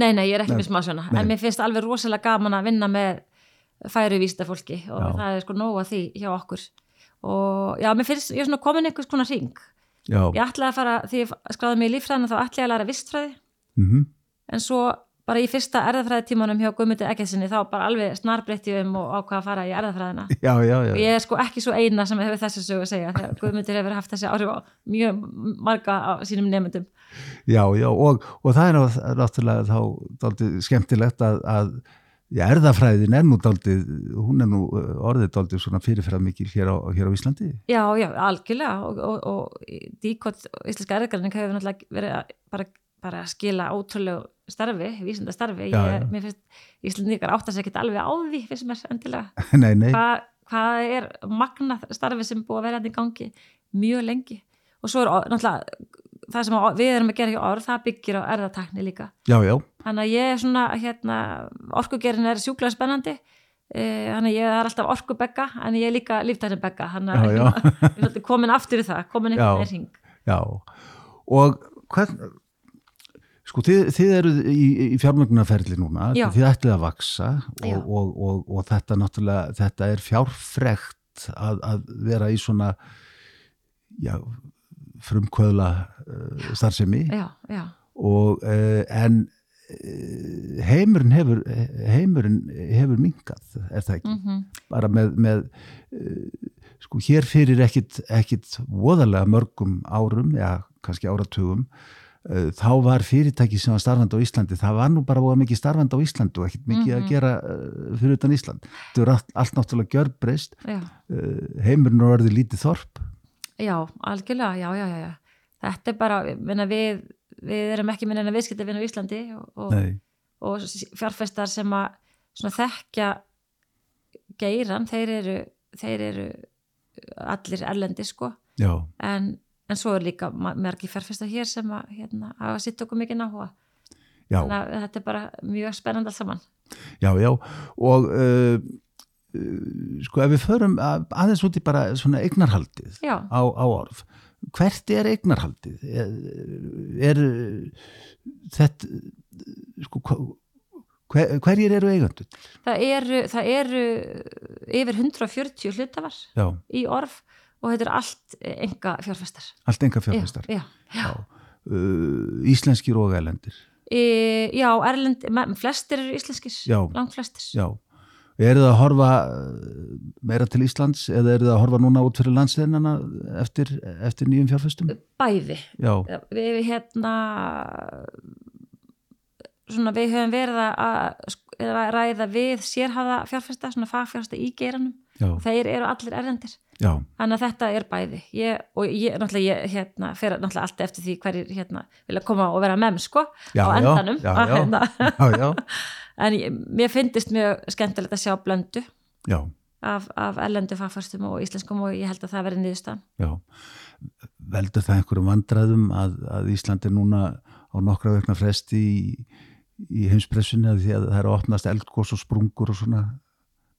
Nei, nei, ég er ekki Nei. með smá svona Nei. en mér finnst alveg rosalega gaman að vinna með færu vísta fólki og Já. það er sko nóg að því hjá okkur. Og já, mér finnst, ég er svona komin einhvers konar ring Já, ég ætlaði að fara, því ég skráði mig í líffræðina þá ætlaði ég að læra vistfræði. Mhm, en svo bara í fyrsta erðafræði tímanum hjá Guðmundi Eggersinni þá bara alveg snarbreytti um og ákvað að fara í erðafræðina já, já, já. og ég er sko ekki svo eina sem hefur þessu sögu að segja þegar Guðmundur hefur haft þessi áhrif á mjög marga af sínum nefndum Já, já, og, og það er ná- náttúrulega þá skemmtilegt að, að erðafræðin er nú dálítið, hún er nú uh, orðið dálítið svona fyrirfæra mikil hér á, hér á Íslandi. Já, já, algjörlega. Og, og, og díkot íslenska erðgarning hefur náttúrulega verið bara, bara að skila ótrúlegu starfi, vísinda starfi Já, ég, já. mér finnst Íslandingar átt að segja ekki alveg á því finnst mér endilega. Nei, nei, hvað hvað er magnað starfi sem búið að vera hérna í gangi mjög lengi? Og svo er náttúrulega það sem við erum að gera hjá orð, það byggir á erðatakni líka. Já, já, þannig að ég er svona hérna, orkugerin er sjúklega spennandi eh, þannig að ég er alltaf orkubegga en ég er líka líftærin begga þannig að ég er komin aftur í það komin einhvern veginn hring já. Og hvern, sko, þið, þið eru í, í fjármögnarferli núna, Já. þið ætlið að vaksa og, og, og, og þetta náttúrulega, þetta er fjárfrekt að, að vera í svona, já, frumkvöðla uh, starfsemi. já, já, og uh, en heimurinn hefur heimurinn hefur minkað er það ekki, mm bara með, með uh, sko hér fyrir ekkit, ekkit voðalega mörgum árum, já kannski áratugum uh, þá var fyrirtæki sem var starfandi á Íslandi, það var nú bara voða mikið starfandi á Íslandi og ekkit mikið að Mhm. gera fyrir utan Ísland, þetta er allt, allt náttúrulega gjörbreyst, heimurinn er orðið lítið þorp. Já, algjörlega já, já, já, þetta er bara minna, við, við erum ekki minna viðskipti vinna á Íslandi og, og, og fjárfestar sem að svona þekkja geiran, þeir eru þeir eru allir erlendi sko. En, en svo er líka margir fjárfestar hér sem að hérna, hafa sitt okkur mikið náhuga já. Þannig að þetta er bara mjög spennandi allt saman. Já, já, og uh, sko ef við förum að, aðeins út í bara svona eignarhaldið á, á orð, hvert er eignarhaldið? Er, er þetta, sko, hver, hverjir eru eigandur? það eru, það eru yfir 140 hlutafar Já, í orf og þetta er allt enga fjárfestar allt enga fjárfestar. já, já. Uh, íslenskir og elendir. E, já erlend, flestir eru íslenskir Já. langt flestir Já, Er það að horfa eh, meira til Íslands eða er það að horfa núna út fyrir landsliðinana eftir, eftir nýjum fjárfestum? bæði. Já, við hérna svona við höfum verið að, að ræða við sérhafa fjárfesta, svona fagfjárfesta í geiranum. Já, þeir eru allir erlendir. Já, þannig að þetta er bæði. Ég, og ég, náttúrulega, ég hérna, fer náttúrulega alltaf eftir því hverjir hérna vilja koma og vera með sko Já, á endanum. Já, já. hérna, já, já, en ég, mér finnist mjög skemmtilegt að sjá blöndu af, af erlendu fagfjörstum og íslenskum og ég held að það verði niðurstaðan já. Veldur það einhverjum vandræðum að, að Ísland er núna á nokkra vegna fresti í, í heimspressunni að því að það er að opnast eldgós og sprungur og svona.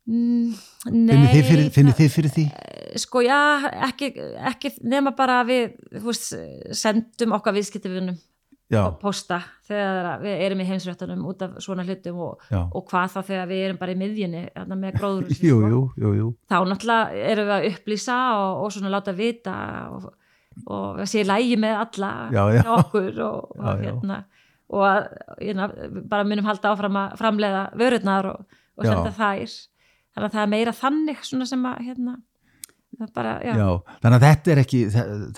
mm, Finnir þið fyrir, finnir þið fyrir því? sko já, ekki, ekki nema bara við veist, sendum okkar viðskiptafinum Já, og posta þegar að við erum í heimsréttunum út af svona hlutum og, já, og hvað þá þegar við erum bara í miðjunni með gróður jú, þá náttúrulega erum við að upplýsa og, og svona láta vita og, og að sé lægi með alla Já, já. hjá okkur og, og, Já, já. hérna, og að hérna, bara munum halda áfram að framleiða vörurnar og, og Já. senda þær þannig að það er meira þannig svona sem að hérna, bara, já, já. Þannig að þetta er ekki,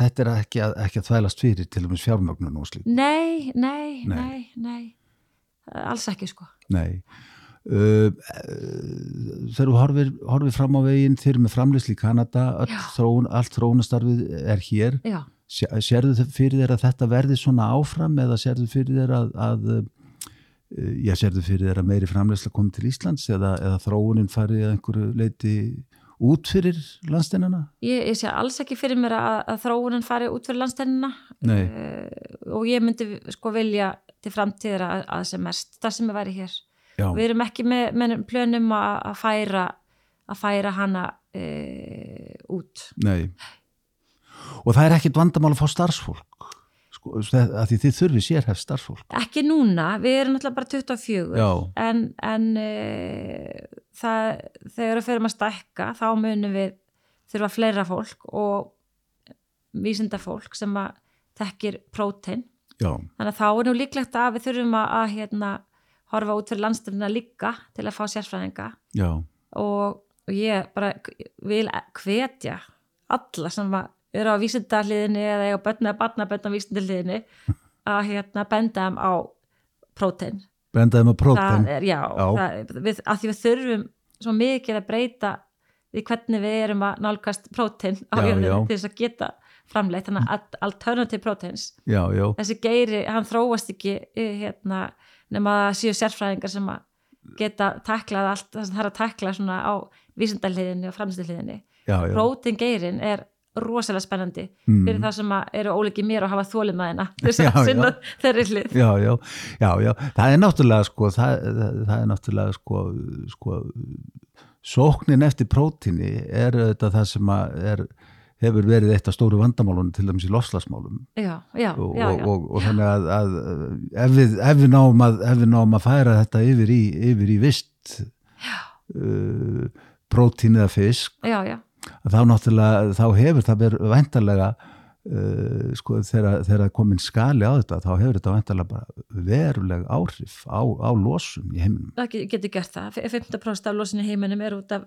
þetta er ekki að, ekki að þvælast fyrir til dæmis fjármögnun og slík. Nei, nei, Nei. nei, nei, alls ekki sko Nei. Uh, þegar þú horfir, horfir fram á veginn þeir eru með framleysli í Kanada þróun, allt þróunastarfið er hér sérðu þið fyrir þér að þetta verði svona áfram eða sérðu fyrir þér að, að já, sérðu fyrir þér að meiri framleysla komi til Íslands eða, eða þróunin fari að einhverju leiti út fyrir landsteinana? ég, ég sé alls ekki fyrir mér að, að þróunin fari út fyrir landstennina Nei, og ég myndi sko vilja til framtíðir að, að sem mest það sem er væri hér. já, Við erum ekki með, með plönum að, að færa að færa hana e, út. nei og það er ekkit vandamál að fá starfsfólk að því þið þurfi sérhæft starfsfólk. Ekki núna, við erum náttúrulega bara 24 Já. en, en e, það, þegar við ferum að stækka þá munum við þurfa fleira fólk og vísinda fólk sem að tekkir prótein. Þannig að þá er nú líklegt að við þurfum að, að hérna, horfa út fyrir landstyrna líka til að fá sérfræðinga. Og, og ég bara vil hvetja alla sem að eru á vísindahliðinni eða eiga bönna að batna bönna á vísindahliðinni að hérna benda þeim á prótein. bendaði með prótein Það er, já, Já. Það, við, að því við þurfum svo mikið að breyta því hvernig við erum að nálgast prótein á jörðinu til þess að geta framleitt, þannig að alternative proteins já, já, þessi geiri, hann þróast ekki eh, hérna, nema að séu sérfræðingar sem að geta taklað allt það er að takla svona á vísindaliðinni og já. Prótin geirin er rosalega spennandi Mm. fyrir það sem að eru ólíki mér og hafa þólimaðina þess Já, að já. sinna þeirri hlið. já, já, já, já, það er náttúrulega sko, það, það, það er náttúrulega sko, sko sóknin eftir prótini er þetta það sem að er, hefur verið eitt af stóru vandamálunum til dæmis í lofslagsmálum Já, já, og, og, og, og þannig að, að ef, við, ef, við að ef við náum að færa þetta yfir í, yfir í vist uh, prótín eða fisk já, já. Þá náttúrulega, þá hefur það verið væntalega uh, sko þegar, þegar komin skali á þetta þá hefur þetta væntalega bara veruleg áhrif á, á losun í heiminum Það ge- getur gert það. 15% af losinni heiminum er út af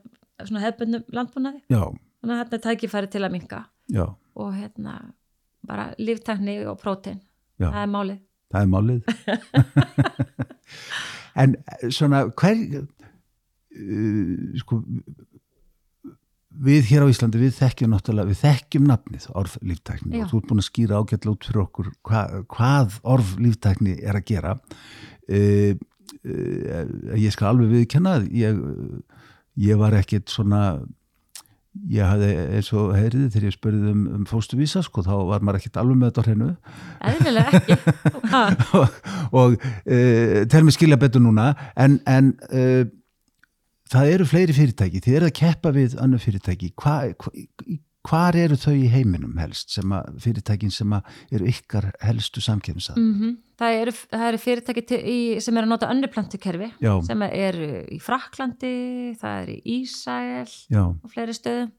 svona hefbundum landbúnaði. já, Þannig að þetta er tækifæri til að minka já, og hérna bara líftækni og prótein. Það er málið. það er málið en svona hver uh, sko við hér á Íslandi, við þekkjum náttúrulega, við þekkjum nafnið orð líftækni Já. og þú ert búin að skýra ágætla út fyrir okkur hva, hvað orð líftækni er að gera uh, uh, ég skal alveg viðkenna ég, ég var ekkit svona ég hafði eins og heyriði þegar ég spurði um, um fóstuvísa sko, þá var maður ekkit alveg með þetta hreinu Eðlilega ekki. Og, og uh, tel mig skilja betur núna en, en uh, það eru fleiri fyrirtæki, þið eru að keppa við annar fyrirtæki, hva, hva, hvar eru þau í heiminum helst sem að fyrirtækin sem að eru ykkar helstu samkefnisað? mm það, eru, það eru fyrirtæki til, í, sem er að nota önnur plantukerfi Já, sem eru í Fraklandi, það er í Ísæl og fleiri stöðum.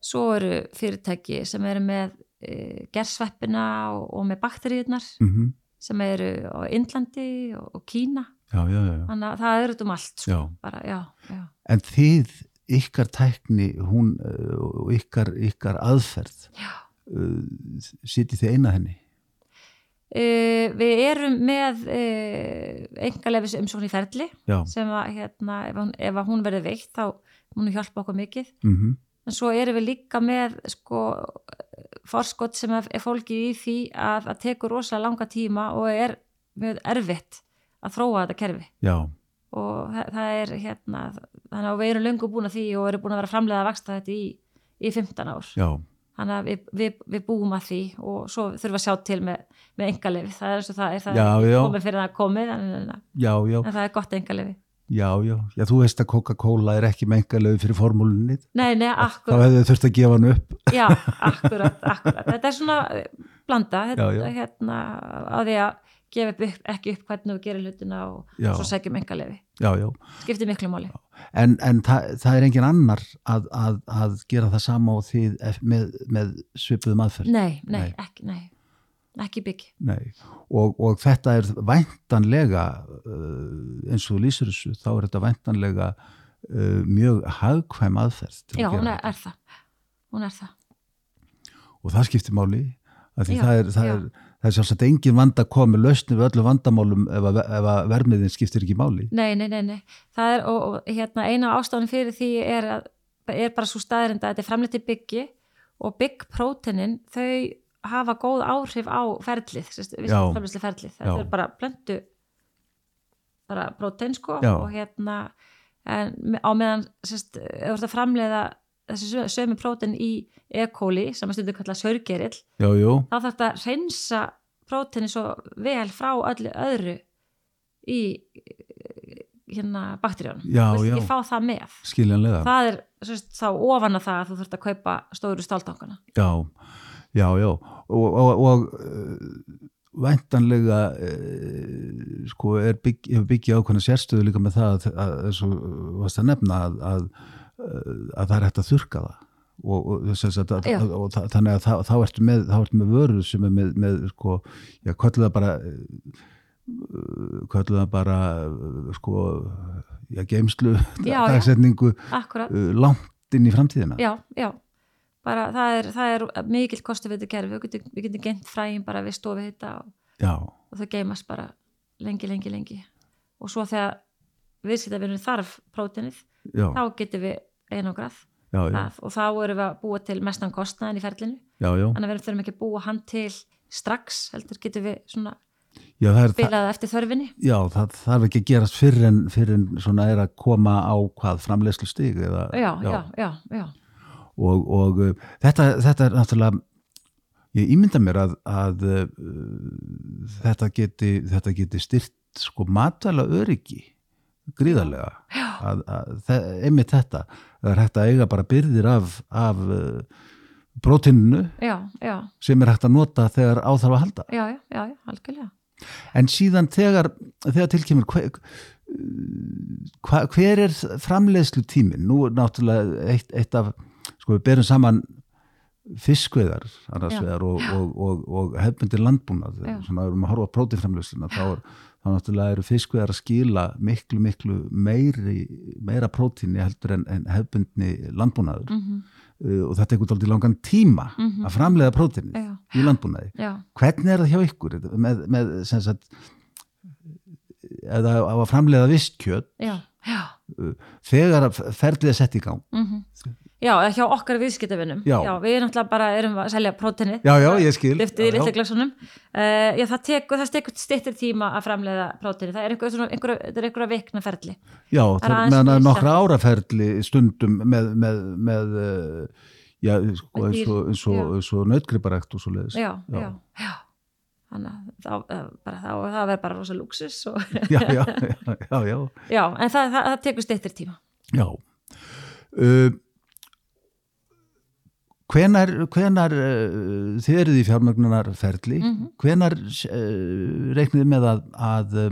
Svo eru fyrirtæki sem eru með e, gersveppina og, og með bakteríunar mm sem eru á Indlandi og, og Kína já, já, já, þannig að það er út um allt sko. bara. En þið, ykkar tækni hún, uh, og ykkar, ykkar aðferð uh, sitið þið eina henni? Uh, við erum með uh, engalefis umsókn í ferli sem að hérna, ef, hún, ef hún verður veikt þá hún hjálpa okkur mikið. Mhm, en svo erum við líka með sko forskot sem er er fólkið í því að það tekur rosalega langa tíma og er mjög erfitt að þróa þetta kerfi. Já, og það, það er hérna þannig að við erum löngu búin að því og erum búin að vera framlega að vaksta þetta í, í 15 ár. Já, þannig að við, við, við búum að því og svo þurfum við að sjá til með, með engalif það er eins og það er, það Já, komið fyrir það komið en, en, já, já, en það er gott engalifi já, já, já, þú veist að Coca-Cola er ekki mengalegu fyrir formúlunni, Nei, nei, þá akkurat, hefðu þurft að gefa hann upp. já, akkurat, akkurat. Þetta er svona blanda þetta, Já, já. hérna á því að gefa ekki upp hvernig við gerum hlutina og Já. svo segjum engalifi Já, já, skiptir miklu máli. En, en það, það er engin annar að, að, að gera það sama og ef- með, með svipuðum aðferð. nei, nei, Nei. ekki, nei. Ekki bygg Nei, og, og þetta er væntanlega uh, eins og þú lýsir þessu, þá er þetta væntanlega uh, mjög hagkvæm aðferð til að já, hún er, er það. Hún er það. Og það skiptir máli því Já, það er, það já. er, það er sjálfsagt engin vanda komið lausni við öllu vandamálum ef að, ef að vermiðin skiptir ekki máli Nei, nei, nei, nei. Það er, og, og hérna, eina ástafan fyrir því er, að, er bara svo staðrind að þetta er framleitt í byggi og byggpróteinin, þau hafa góð áhrif á ferlið, framleiðslu ferlið. Þetta Já. er bara blöndu, bara prótein, sko, Já. og hérna, en á meðan, sérst, að framleiða þessi sö- sömu prótein í E. coli, sem að stundu kalla sörgerill, þá þarf þetta að hreinsa próteini svo vel frá öllu öðru í hérna bakteríunum. Já, Þú já. ekki fá það með. Skiljanlega. Það er sérst, þá ofan að það að þú þurft að kaupa stóru stáltankana. Já, já, já. Og, og, og uh, væntanlega uh, sko er bygg, byggja ákveðna sérstöðu líka með það að, að, varst að nefna að, að, að það er hægt að þurka það. Og, og, að, og það, þannig að þá, þá ertu með, með vöru sem er með, með sko, já, köllu það bara köllu það bara uh, sko, já, geimslu Já, dagsetningu uh, langt inn í framtíðina. Já, já. Bara það er, það er mikill kostu við þetta kerfi. Við getum, við getum gengt fræðin bara við stofi þetta og, og þau geimast bara lengi, lengi, lengi. Og svo þegar viðskiptavinnur þarf próteinið já, þá getum við einograð og þá erum við að búa til mestan kostnaðin í ferlinu. Já, já. þannig að við þurfum ekki að búa hann til strax heldur getum við svona Já, það er, það, bilað eftir þörfinni. Já, það þarf ekki að gerast fyrir en, fyrir en svona er að koma á hvað framleiðslu stig eða, já, já, já, og, og uh, þetta, þetta er náttúrulega ég ímynda mér að, að uh, þetta geti þetta geti styrt sko matvæla öryggi gríðarlega. Að, að, einmitt þetta það er hægt að eiga bara byrðir af, af já, já, sem er hægt að nota þegar á þarf að halda. Já, já, já, algjörlega. En síðan þegar, þegar tilkemur, hver, hva, hver er framleiðslu tímin? Nú er náttúrulega eitt, eitt af, sko við berum saman fiskveðar annars vegar og, og, og, og hefbundir landbúnað, Já. svona erum að horfa á prótínframleiðsluna, þá er þá náttúrulega eru fiskveðar að skila miklu, miklu meiri, meira prótíni heldur en, en hefbundni landbúnaður. Mm uh, og þetta er eitthvað aldrei langan tíma Mhm. að framleiða prótínið Já. í landbúnaði. Já, hvernig er það hjá ykkur? Með, með sem sagt eða á að framleiða vist kjöt já, já þegar að ferlið er sett í gang. Mm já, eða hjá okkar viðskiptavinnum Já. við náttúrulega bara erum að selja próteinið já, já, ég skil. Lyftið í Já, já. litlu glassunum. Uh, já, það tekur, það tekur stittir tíma að framleiða próteinið, það er er einhverja vikna ferli. Já, Það er það aðeins meðan að nokkra áraferli stundum með, með, með uh, já, sko, eins og, eins og, já. svo leiðis já, Já. já, já. Þannig að þá, eh, það verður bara rosa luxus og, já, já, já, já, já, já, en það, það, það tekur stittir tíma. Já. Uh, hvenar, hvenar uh, þið eruð í fjármögnunarferli Mhm. hvenar uh, reiknið með að, að uh,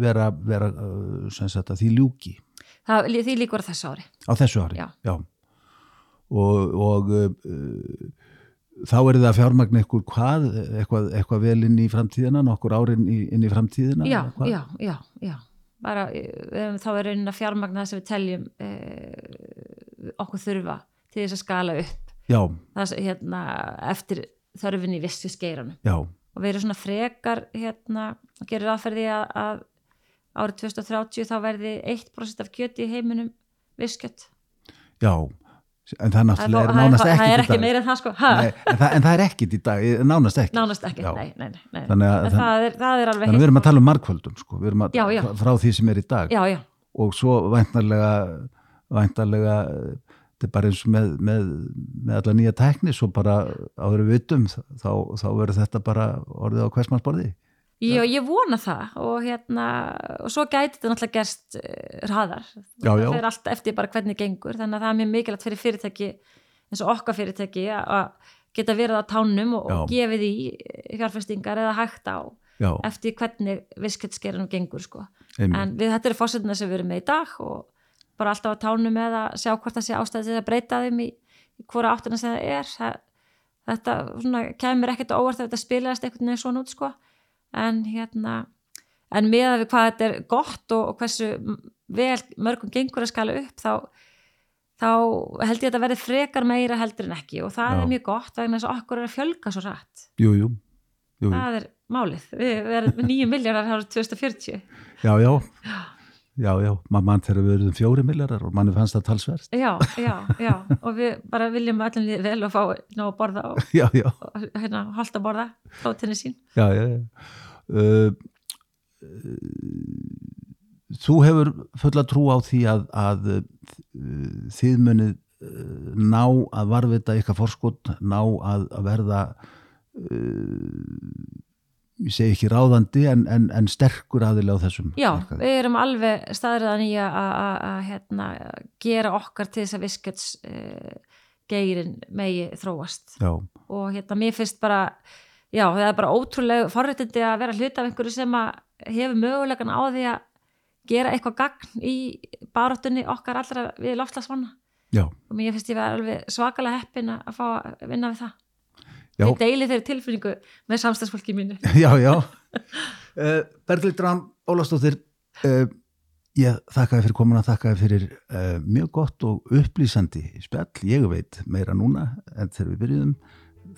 vera, vera uh, sem sagt að því ljúki það, því líkur að þessu ári á þessu ári Já. og, og uh, þá er það að fjármagna eitthvað hvað, eitthvað, eitthvað vel inn í framtíðina, nokkur árin í, inn í framtíðina? Já, eða hvað? já, já, já. Bara, þá er raunin að fjármagna það sem við teljum eh, okkur þurfa til þess að skala upp. Það hérna, eftir þörfin í vissu skeiranum já, og erum svona frekar hérna, að gera ráðferði að, að árið 2030 þá verði 1% af kjöti í heiminum viskjöt já, en það náttúrulega er það nánast það ekkit er í ekki meira en það sko. Nei, en, það, en það er ekkit í dag, nánast ekkit. nánast ekki, Já. nei, nei, nei. Þannig að- það, er, það er Þannig við erum að tala um markvöldun, sko, við erum að, Já, já. frá- því sem er í dag. Já, já, og svo væntanlega, væntanlega, þetta er bara eins og með, með, með alla nýja tækni, svo bara áður við vitum, þá, þá verður þetta bara orðið á hversmannsborði. Já, ég vona það og hérna, og svo gæti þetta náttúrulega gerst uh, hraðar. Það fer allt eftir bara hvernig gengur, þannig að það er mjög mikilvægt fyrir fyrirtæki eins og okkar fyrirtæki að geta verið á tánum og, og gefið í fjárfestingar eða hægt á Já, eftir hvernig visketskeranum gengur sko. En við, þetta eru fórsetina sem við erum með í dag og bara alltaf á tánum með að sjá hvort það sé ástæði til að breyta þeim í, í hvora áttina sem það er. Það, þetta svona, kemur ekkert óvart ef þetta spilaðist einhvern veginn svona út sko. En hérna, en með við hvað þetta er gott og, og hversu vel mörgum gengur að skala upp þá, þá held ég að þetta verði frekar meira heldur en ekki og það Já. er mjög gott vegna þess að okkur er að fjölga svo rætt. Jú, jú, jú, jú. Það er málið. Við, við erum nýju miljardar árið 2040. já, já, já, já, mann þegar við erum fjóri millarar og manni fannst það talsverst. Já, já, já og við bara viljum öllum líði vel og fá ná að borða og, Já, já, og hérna holdt að borða prótinni sín. já, já, já. Uh, uh, þú hefur fulla trú á því að, að uh, þið munið uh, ná að varvita ykkar forskot, ná að, að verða uh, ég segi ekki ráðandi en, en, en sterkur aðilega á þessum Já, markaði. við erum alveg staðriðan í að- hérna, gera okkar til þess að viskets uh, geirin megi þróast. Já, og hérna mér finnst bara já, það er bara ótrúlega forréttindi að vera hluta af einhverju sem að hefur mögulegan á því að gera eitthvað gagn í baráttunni okkar allra við loftlagsvanna og mér finnst ég vera alveg svakalega heppin að fá að vinna við það já, ég deili þeirri tilfinningu með samstagsfólki mínu já, já. Uh, Berglind Rán Ólafsdóttir uh, ég þakka þér fyrir komuna þakka þér fyrir uh, mjög gott og upplýsandi spjall, ég veit meira núna en þegar við byrjuðum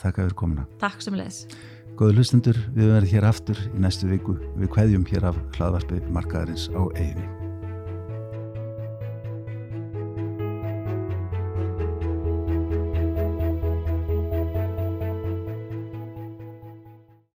þakka þér fyrir komuna. takk sem leðis Góðu hlustendur, við verðum hér aftur í næstu viku við kveðjum hér af hlaðvarpi markaðarins á eiginni.